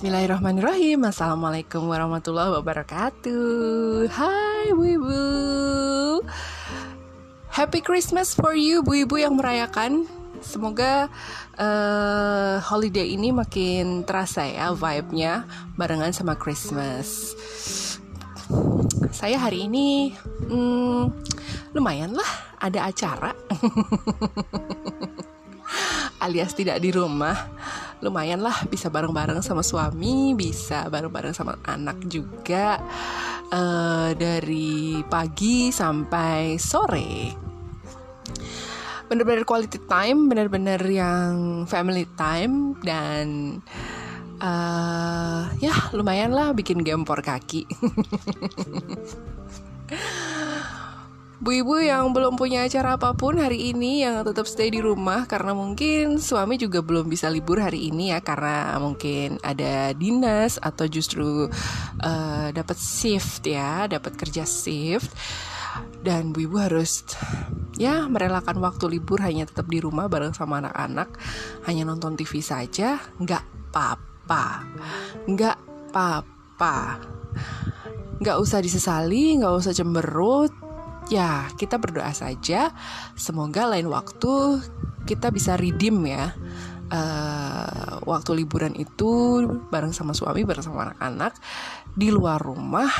Bismillahirrahmanirrahim. Assalamualaikum warahmatullahi wabarakatuh. Hai Bu Ibu Happy Christmas for you Bu Ibu yang merayakan. Semoga uh, holiday ini makin terasa ya vibe-nya barengan sama Christmas. Saya hari ini hmm, lumayan lah ada acara. Alias tidak di rumah lumayan lah bisa bareng-bareng sama suami bisa bareng-bareng sama anak juga uh, dari pagi sampai sore. Bener-bener quality time bener-bener yang family time dan uh, ya lumayan lah bikin gempor kaki Bu ibu yang belum punya acara apa pun hari ini yang tetap stay di rumah karena mungkin suami juga belum bisa libur hari ini ya karena mungkin ada dinas atau justru uh, dapat shift ya, dapat kerja shift. Dan bu ibu harus ya merelakan waktu libur hanya tetap di rumah bareng sama anak-anak. Hanya nonton TV saja nggak apa-apa. Nggak apa-apa. Nggak usah disesali nggak usah cemberut ya kita berdoa saja. Semoga lain waktu kita bisa redeem ya. Uh, waktu liburan itu bareng sama suami bareng sama anak-anak di luar rumah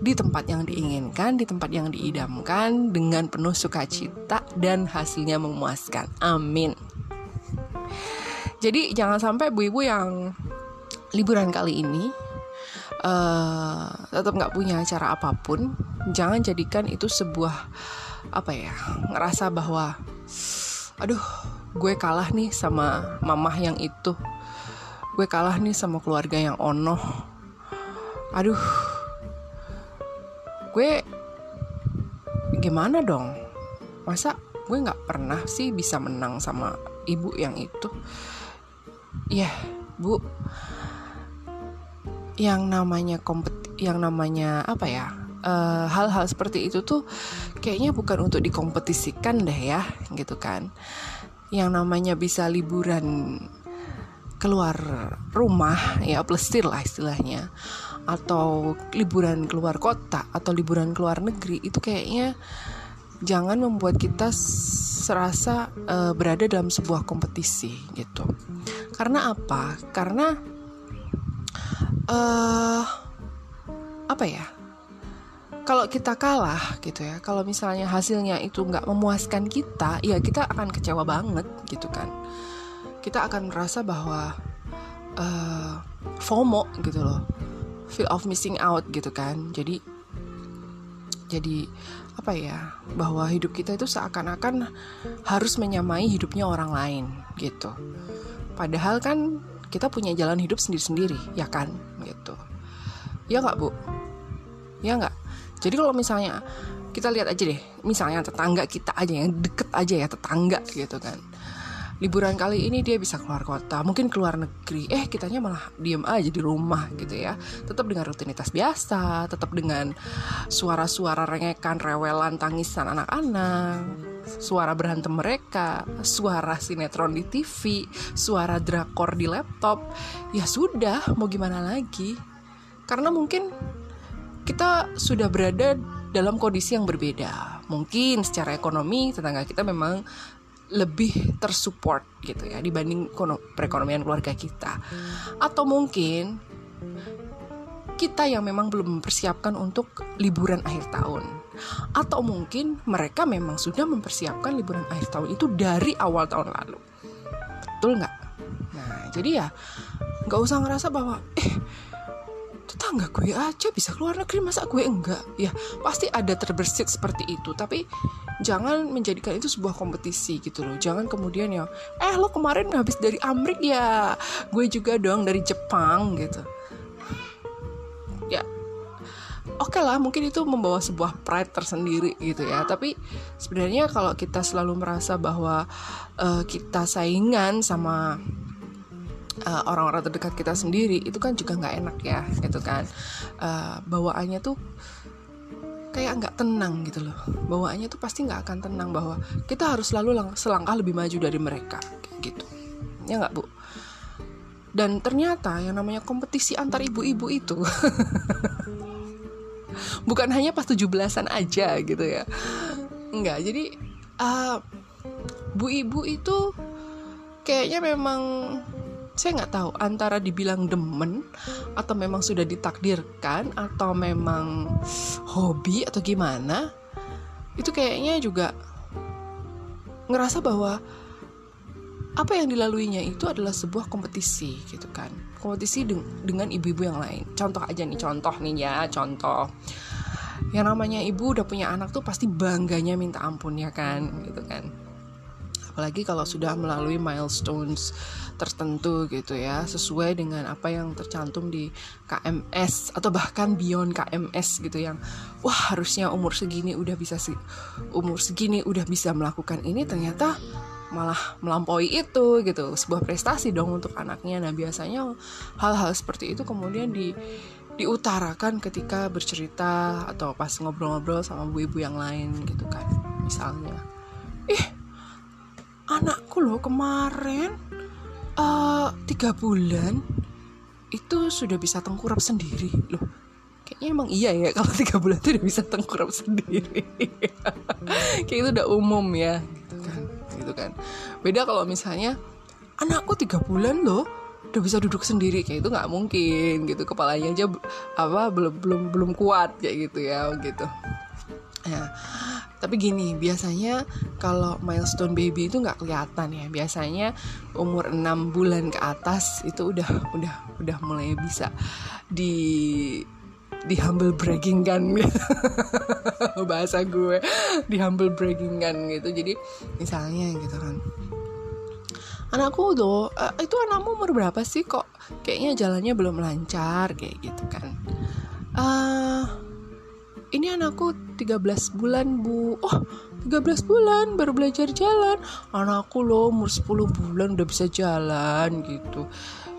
di tempat yang diinginkan di tempat yang diidamkan dengan penuh sukacita dan hasilnya memuaskan. Amin. Jadi jangan sampai bu ibu yang liburan kali ini uh, tetap nggak punya acara apa pun jangan jadikan itu sebuah apa ya ngerasa bahwa aduh gue kalah nih sama mamah yang itu. Gue kalah nih sama keluarga yang ono. Aduh. Gue gimana dong? Masa gue nggak pernah sih bisa menang sama ibu yang itu? Ya yeah, bu yang namanya kompet yang namanya apa ya Eh, hal-hal uh, seperti itu tuh kayaknya bukan untuk dikompetisikan deh ya gitu kan. Yang namanya bisa liburan keluar rumah ya plesir lah istilahnya atau liburan keluar kota atau liburan keluar negeri itu kayaknya jangan membuat kita serasa uh, berada dalam sebuah kompetisi gitu. Karena apa? Karena uh, apa ya? Kalau kita kalah gitu ya kalau misalnya hasilnya itu nggak memuaskan kita ya kita akan kecewa banget gitu kan. Kita akan merasa bahwa uh, FOMO gitu loh feel of missing out gitu kan. Jadi jadi apa ya bahwa hidup kita itu seakan-akan harus menyamai hidupnya orang lain gitu. Padahal kan kita punya jalan hidup sendiri-sendiri ya kan gitu ya nggak bu ya nggak jadi kalau misalnya kita lihat aja deh, misalnya tetangga kita aja yang deket aja ya tetangga gitu kan. Liburan kali ini dia bisa keluar kota, mungkin keluar negeri. Eh, kitanya malah diem aja di rumah gitu ya. Tetap dengan rutinitas biasa, tetap dengan suara-suara rengekan, rewelan, tangisan anak-anak, suara berantem mereka, suara sinetron di TV, suara drakor di laptop. Ya sudah, mau gimana lagi? Karena mungkin kita sudah berada dalam kondisi yang berbeda. Mungkin secara ekonomi tetangga kita memang lebih tersupport gitu ya dibanding perekonomian keluarga kita. Atau mungkin kita yang memang belum mempersiapkan untuk liburan akhir tahun. Atau mungkin mereka memang sudah mempersiapkan liburan akhir tahun itu dari awal tahun lalu. Betul nggak? Nah, jadi ya nggak usah ngerasa bahwa eh tetangga gue aja bisa keluar negeri masa gue enggak ya pasti ada terbersit seperti itu tapi jangan menjadikan itu sebuah kompetisi gitu loh jangan kemudian ya eh lo kemarin habis dari Amrik ya gue juga dong dari Jepang gitu oke okay lah mungkin itu membawa sebuah pride tersendiri gitu ya. Tapi sebenarnya kalau kita selalu merasa bahwa uh, kita saingan sama uh, orang-orang terdekat kita sendiri itu kan juga nggak enak ya gitu kan. Uh, bawaannya tuh kayak nggak tenang gitu loh. Bawaannya tuh pasti nggak akan tenang bahwa kita harus selalu selangkah lebih maju dari mereka gitu. Ya nggak bu? Dan ternyata yang namanya kompetisi antar ibu-ibu itu bukan hanya pas 17-an aja gitu ya. Enggak jadi uh, bu ibu itu kayaknya memang saya nggak tahu antara dibilang demen atau memang sudah ditakdirkan atau memang hobi atau gimana itu kayaknya juga ngerasa bahwa apa yang dilaluinya itu adalah sebuah kompetisi gitu kan. Kompetisi dengan ibu-ibu yang lain. Contoh aja nih contoh nih ya contoh. Yang namanya ibu udah punya anak tuh pasti bangganya minta ampun ya kan gitu kan. Apalagi kalau sudah melalui milestones tertentu gitu ya sesuai dengan apa yang tercantum di KMS atau bahkan beyond KMS gitu yang wah harusnya umur segini udah bisa sih umur segini udah bisa melakukan ini ternyata malah melampaui itu gitu. Sebuah prestasi dong untuk anaknya. Nah biasanya hal-hal seperti itu kemudian di diutarakan ketika bercerita atau pas ngobrol-ngobrol sama ibu-ibu yang lain gitu kan misalnya. Ih anakku loh kemarin uh, tiga bulan itu sudah bisa tengkurap sendiri. Loh kayaknya emang iya ya kalau tiga bulan itu udah bisa tengkurap sendiri. Kayak itu udah umum ya gitu kan gitu kan. Beda kalau misalnya anakku tiga bulan loh udah bisa duduk sendiri kayak itu nggak mungkin gitu. Kepalanya aja apa belum belum belum kuat kayak gitu ya gitu. Ya tapi gini biasanya kalau milestone baby itu nggak kelihatan ya. Biasanya umur 6 bulan ke atas itu udah udah udah mulai bisa di di humble bragging kan bahasa gue di humble bragging kan gitu. Jadi misalnya gitu kan. Anakku tuh uh, itu anakmu umur berapa sih kok? Kayaknya jalannya belum lancar kayak gitu kan. Uh, ini anakku 13 bulan bu. Oh 13 bulan baru belajar jalan. Anakku loh umur 10 bulan udah bisa jalan gitu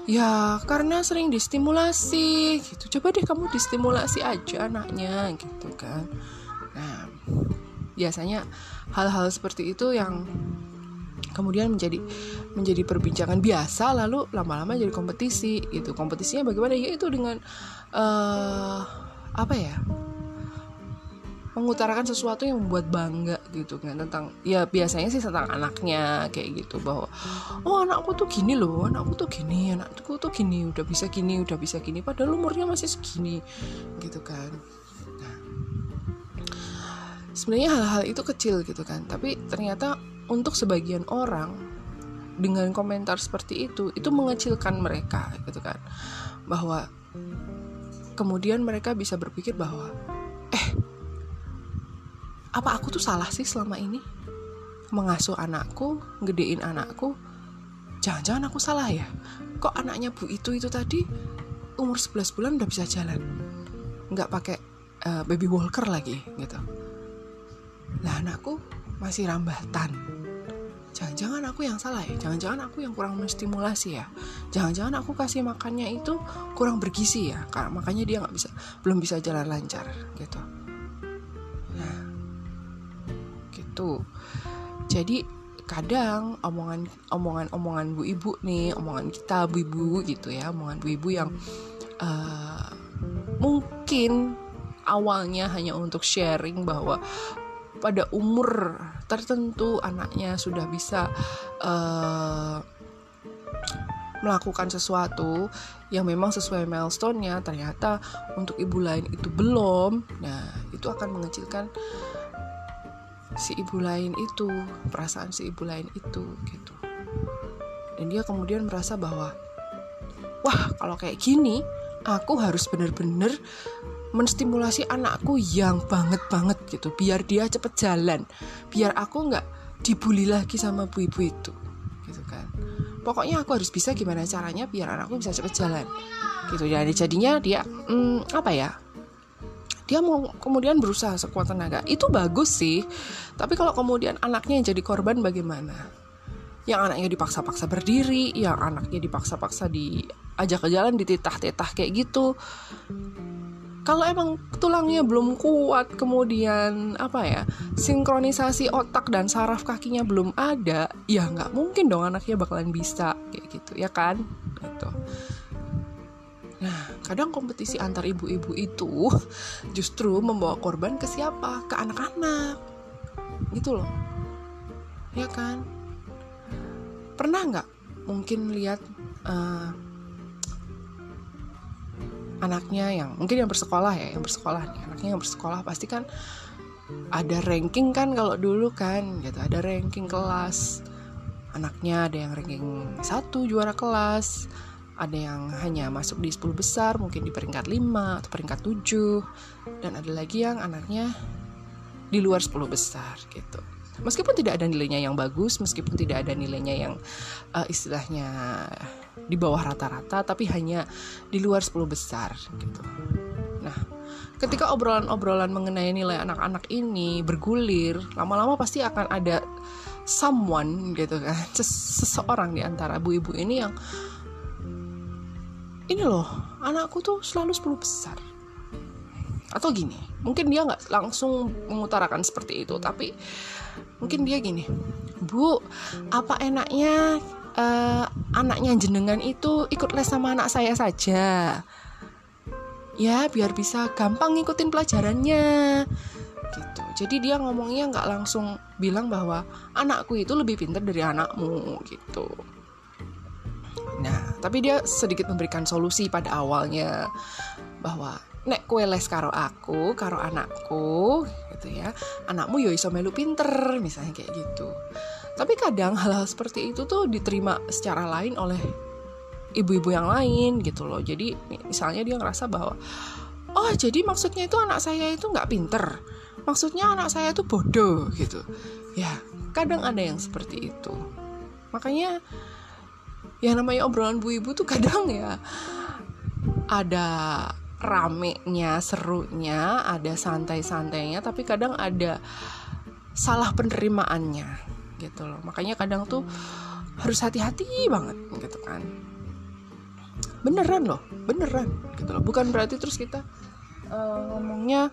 ya karena sering distimulasi gitu. Coba deh kamu distimulasi aja anaknya gitu kan. Nah biasanya hal-hal seperti itu yang kemudian menjadi menjadi perbincangan biasa lalu lama-lama jadi kompetisi gitu. Kompetisinya bagaimana? Ya itu dengan uh, apa ya mengutarakan sesuatu yang membuat bangga gitu kan tentang ya biasanya sih tentang anaknya kayak gitu bahwa oh anakku tuh gini loh anakku tuh gini anakku tuh gini udah bisa gini udah bisa gini padahal umurnya masih segini gitu kan. Nah, sebenarnya hal-hal itu kecil gitu kan tapi ternyata untuk sebagian orang dengan komentar seperti itu itu mengecilkan mereka gitu kan. Bahwa kemudian mereka bisa berpikir bahwa eh apa aku tuh salah sih selama ini? Mengasuh anakku gedein anakku. Jangan-jangan aku salah ya? Kok anaknya bu itu itu tadi umur 11 bulan udah bisa jalan? Nggak pakai uh, baby walker lagi gitu. Lah anakku masih rambatan. Jangan-jangan aku yang salah ya? Jangan-jangan aku yang kurang menstimulasi ya? Jangan-jangan aku kasih makannya itu kurang bergizi ya? Karena makanya dia nggak bisa belum bisa jalan lancar gitu itu jadi kadang omongan omongan omongan bu ibu nih omongan kita bu ibu gitu ya omongan bu ibu yang uh, mungkin awalnya hanya untuk sharing bahwa pada umur tertentu anaknya sudah bisa uh, melakukan sesuatu yang memang sesuai milestone-nya ternyata untuk ibu lain itu belum nah itu akan mengecilkan si ibu lain itu perasaan si ibu lain itu gitu. Dan dia kemudian merasa bahwa wah kalau kayak gini aku harus bener-bener menstimulasi anakku yang banget banget gitu. Biar dia cepet jalan. Biar aku nggak dibully lagi sama bu ibu itu gitu kan. Pokoknya aku harus bisa gimana caranya biar anakku bisa cepet jalan gitu. Jadi jadinya dia hmm, apa ya dia mau kemudian berusaha sekuat tenaga. Itu bagus sih. Tapi kalau kemudian anaknya yang jadi korban bagaimana? Yang anaknya dipaksa-paksa berdiri yang anaknya dipaksa-paksa diajak ke jalan dititah-titah kayak gitu. Kalau emang tulangnya belum kuat kemudian apa ya sinkronisasi otak dan saraf kakinya belum ada ya nggak mungkin dong anaknya bakalan bisa kayak gitu ya kan? Gitu Nah, kadang kompetisi antar ibu-ibu itu justru membawa korban ke siapa? Ke anak-anak. Gitu loh. Ya kan? Pernah nggak mungkin lihat uh, anaknya yang mungkin yang bersekolah ya, yang bersekolah nih, anaknya yang bersekolah pasti kan ada ranking kan kalau dulu kan gitu, ada ranking kelas. Anaknya ada yang ranking satu juara kelas, ada yang hanya masuk di 10 besar mungkin di peringkat 5 atau peringkat 7 dan ada lagi yang anaknya di luar 10 besar gitu. Meskipun tidak ada nilainya yang bagus meskipun tidak ada nilainya yang uh, istilahnya di bawah rata-rata tapi hanya di luar 10 besar gitu. Nah ketika obrolan-obrolan mengenai nilai anak-anak ini bergulir lama-lama pasti akan ada someone gitu kan seseorang di antara ibu-ibu ini yang ini loh anakku tuh selalu 10 besar. Atau gini mungkin dia nggak langsung mengutarakan seperti itu tapi mungkin dia gini bu apa enaknya uh, anaknya jenengan itu ikut les sama anak saya saja? Ya biar bisa gampang ngikutin pelajarannya. Gitu. Jadi dia ngomongnya nggak langsung bilang bahwa anakku itu lebih pintar dari anakmu gitu tapi dia sedikit memberikan solusi pada awalnya bahwa nek kue les karo aku, karo anakku, gitu ya. Anakmu yo iso melu pinter, misalnya kayak gitu. Tapi kadang hal-hal seperti itu tuh diterima secara lain oleh ibu-ibu yang lain gitu loh. Jadi misalnya dia ngerasa bahwa oh jadi maksudnya itu anak saya itu nggak pinter, maksudnya anak saya itu bodoh gitu. Ya kadang ada yang seperti itu. Makanya yang namanya obrolan bu ibu tuh kadang ya ada ramenya, serunya, ada santai-santainya, tapi kadang ada salah penerimaannya gitu loh. Makanya kadang tuh harus hati-hati banget gitu kan. Beneran loh, beneran gitu loh. Bukan berarti terus kita uh, ngomongnya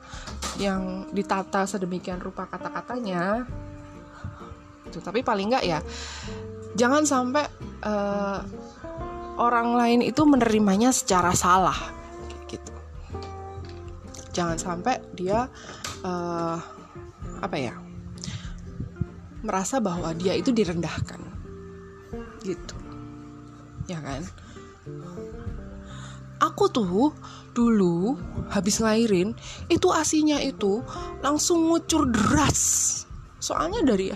yang ditata sedemikian rupa kata-katanya. Gitu. Tapi paling enggak ya jangan sampai uh, orang lain itu menerimanya secara salah gitu. Jangan sampai dia uh, apa ya merasa bahwa dia itu direndahkan gitu. Ya kan? Aku tuh dulu habis ngairin itu asinya itu langsung ngucur deras. Soalnya dari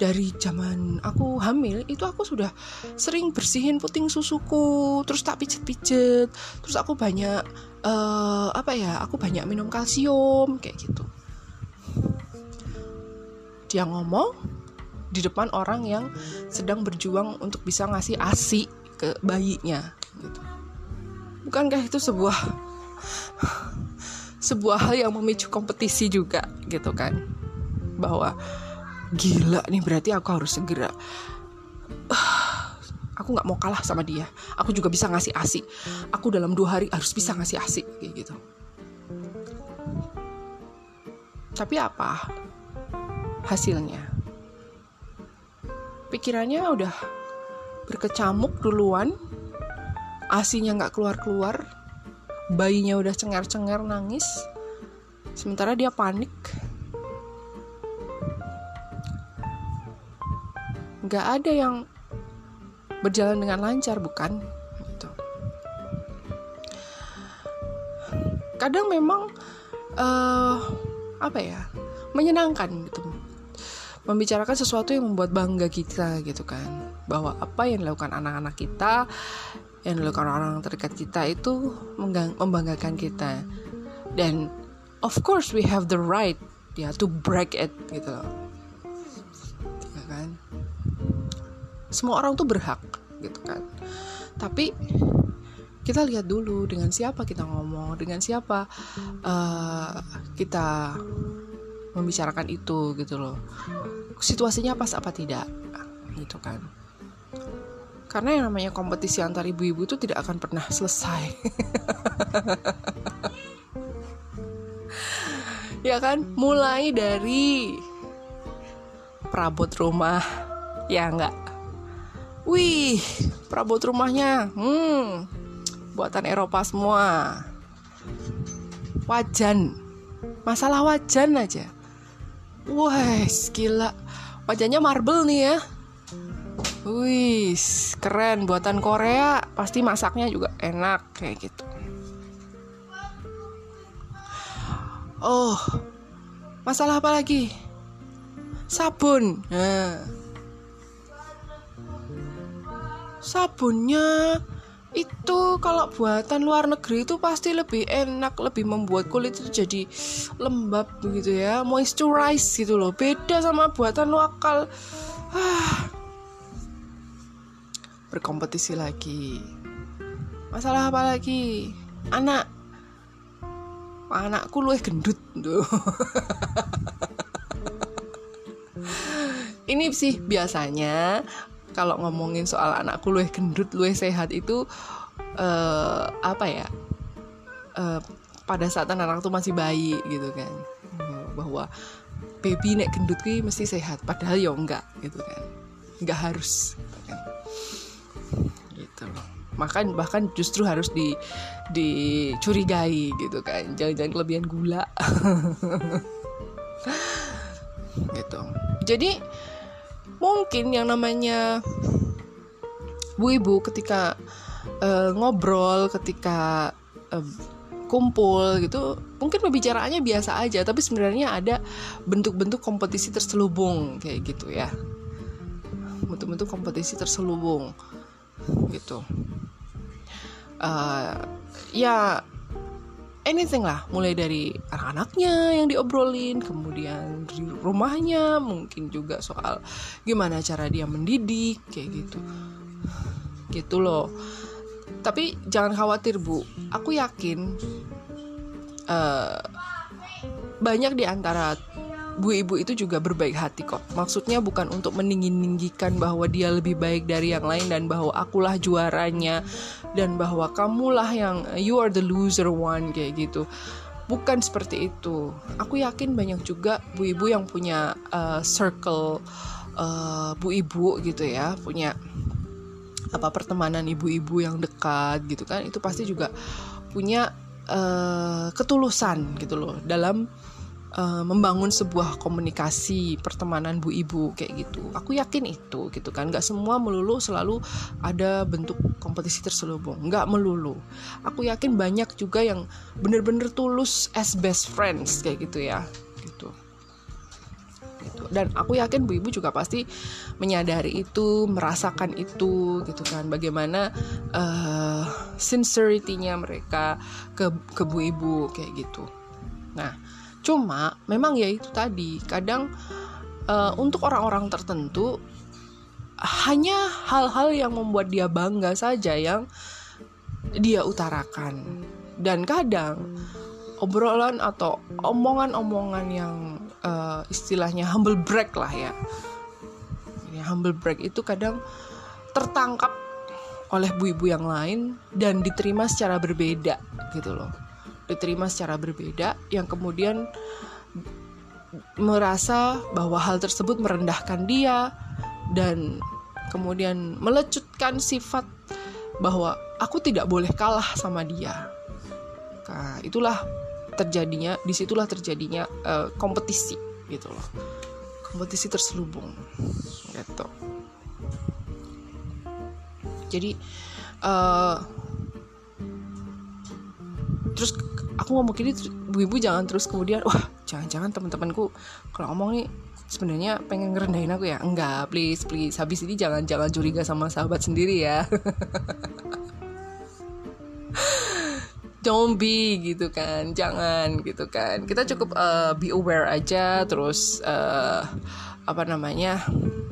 dari zaman aku hamil itu aku sudah sering bersihin puting susuku terus tak pijet-pijet terus aku banyak uh, apa ya aku banyak minum kalsium kayak gitu. Dia ngomong di depan orang yang sedang berjuang untuk bisa ngasih asi ke bayinya gitu. Bukankah itu sebuah sebuah hal yang memicu kompetisi juga gitu kan? Bahwa gila nih berarti aku harus segera. Aku nggak mau kalah sama dia. Aku juga bisa ngasih asi. Aku dalam dua hari harus bisa ngasih asi kayak gitu. Tapi apa hasilnya? Pikirannya udah berkecamuk duluan. Asinya nggak keluar keluar bayinya udah cengar cengar nangis. Sementara dia panik nggak ada yang berjalan dengan lancar bukan? Gitu. kadang memang uh, apa ya menyenangkan gitu. Membicarakan sesuatu yang membuat bangga kita gitu kan. Bahwa apa yang dilakukan anak-anak kita yang dilakukan orang terdekat kita itu membanggakan kita. Dan of course we have the right ya to break it gitu loh semua orang tuh berhak gitu kan. Tapi kita lihat dulu dengan siapa kita ngomong dengan siapa uh, kita membicarakan itu gitu loh. Situasinya pas apa tidak gitu kan. Karena yang namanya kompetisi antar ibu-ibu itu tidak akan pernah selesai. Ya kan? Mulai dari perabot rumah. Ya enggak Wih, perabot rumahnya hmm buatan Eropa semua wajan masalah wajan aja wah gila wajannya marble nih ya Wih, keren buatan Korea. Pasti masaknya juga enak kayak gitu. Oh, masalah apa lagi? Sabun. Nah. Sabunnya. Itu kalau buatan luar negeri itu pasti lebih enak, lebih membuat kulit itu jadi lembab begitu ya, moisturize gitu loh. Beda sama buatan lokal. Ah, berkompetisi lagi. Masalah apa lagi? Anak. Anakku lu gendut tuh ini sih biasanya kalau ngomongin soal anakku lu gendut lu sehat itu uh, apa ya uh, pada saat anak-anak tuh masih bayi gitu kan. Bahwa baby nek gendut ki mesti sehat padahal ya enggak gitu kan. Enggak harus gitu kan. Gitu makan bahkan justru harus di dicurigai gitu kan. Jangan-jangan kelebihan gula. Gitu. Jadi mungkin yang namanya bu ibu ketika uh, ngobrol ketika uh, kumpul gitu mungkin pembicaraannya biasa aja tapi sebenarnya ada bentuk-bentuk kompetisi terselubung kayak gitu ya. Bentuk-bentuk kompetisi terselubung gitu. Uh, ya anything lah. Mulai dari anak-anaknya yang diobrolin kemudian di rumahnya mungkin juga soal gimana cara dia mendidik kayak gitu. Gitu loh. Tapi jangan khawatir bu. Aku yakin uh, banyak di antara bu ibu itu juga berbaik hati kok. Maksudnya bukan untuk meninggi-ninggikan bahwa dia lebih baik dari yang lain dan bahwa akulah juaranya dan bahwa kamulah yang you are the loser one kayak gitu. Bukan seperti itu. Aku yakin banyak juga bu ibu yang punya uh, circle uh, bu ibu gitu ya, punya apa pertemanan ibu-ibu yang dekat gitu kan. Itu pasti juga punya uh, ketulusan gitu loh dalam uh, membangun sebuah komunikasi pertemanan bu ibu kayak gitu. Aku yakin itu gitu kan. Nggak semua melulu selalu ada bentuk kompetisi terselubung. Nggak melulu. Aku yakin banyak juga yang bener-bener tulus as best friends kayak gitu ya gitu. Gitu. dan aku yakin bu ibu juga pasti menyadari itu merasakan itu gitu kan. Bagaimana uh, sincerity-nya mereka ke ke bu ibu kayak gitu. Nah Cuma memang ya itu tadi kadang uh, untuk orang-orang tertentu hanya hal-hal yang membuat dia bangga saja yang dia utarakan dan kadang obrolan atau omongan-omongan yang uh, istilahnya humble break lah ya. humble break itu kadang tertangkap oleh bu-ibu yang lain dan diterima secara berbeda gitu loh diterima secara berbeda yang kemudian merasa bahwa hal tersebut merendahkan dia dan kemudian melecutkan sifat bahwa aku tidak boleh kalah sama dia. Nah, itulah terjadinya, di situlah terjadinya uh, kompetisi gitu loh, kompetisi terselubung gitu. Jadi uh, terus aku ngomong gini ibu-ibu jangan terus kemudian wah jangan-jangan teman-temanku kalau ngomong nih sebenarnya pengen ngerendahin aku ya? Enggak please please. Habis ini jangan jangan curiga sama sahabat sendiri ya. Don't be gitu kan jangan gitu kan. Kita cukup uh, be aware aja terus uh, apa namanya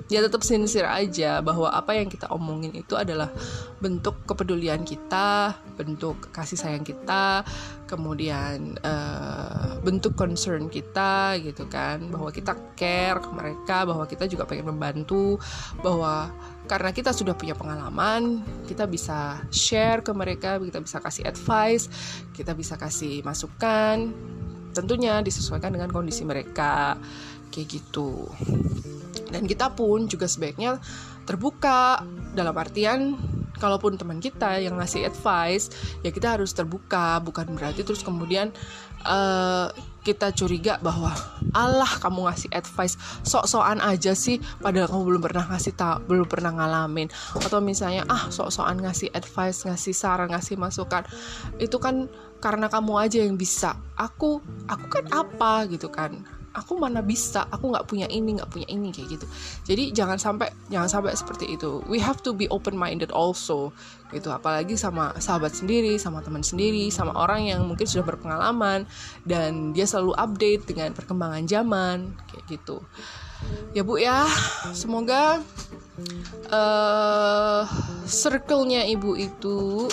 ya tetap sincere aja bahwa apa yang kita omongin itu adalah bentuk kepedulian kita, bentuk kasih sayang kita, kemudian uh, bentuk concern kita gitu kan, bahwa kita care ke mereka, bahwa kita juga pengen membantu, bahwa karena kita sudah punya pengalaman, kita bisa share ke mereka, kita bisa kasih advice, kita bisa kasih masukan, tentunya disesuaikan dengan kondisi mereka. Kayak gitu dan kita pun juga sebaiknya terbuka. Dalam artian kalaupun teman kita yang ngasih advice ya kita harus terbuka bukan berarti terus kemudian uh, kita curiga bahwa Allah kamu ngasih advice. Sok-sokan aja sih padahal kamu belum pernah ngasih tahu belum pernah ngalamin. Atau misalnya ah sok-sokan ngasih advice ngasih saran ngasih masukan. Itu kan karena kamu aja yang bisa. Aku aku kan apa gitu kan aku mana bisa? Aku nggak punya ini nggak punya ini kayak gitu. Jadi jangan sampai jangan sampai seperti itu. We have to be open minded also gitu. Apalagi sama sahabat sendiri sama teman sendiri sama orang yang mungkin sudah berpengalaman dan dia selalu update dengan perkembangan zaman kayak gitu. Ya bu ya. Semoga uh, circle-nya ibu itu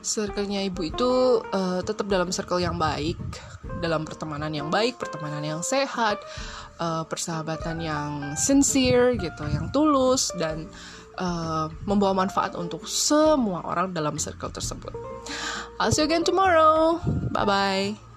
circle-nya ibu itu uh, tetap dalam circle yang baik dalam pertemanan yang baik, pertemanan yang sehat, uh, persahabatan yang sincere gitu, yang tulus dan uh, membawa manfaat untuk semua orang dalam circle tersebut. I'll see you again tomorrow. Bye bye.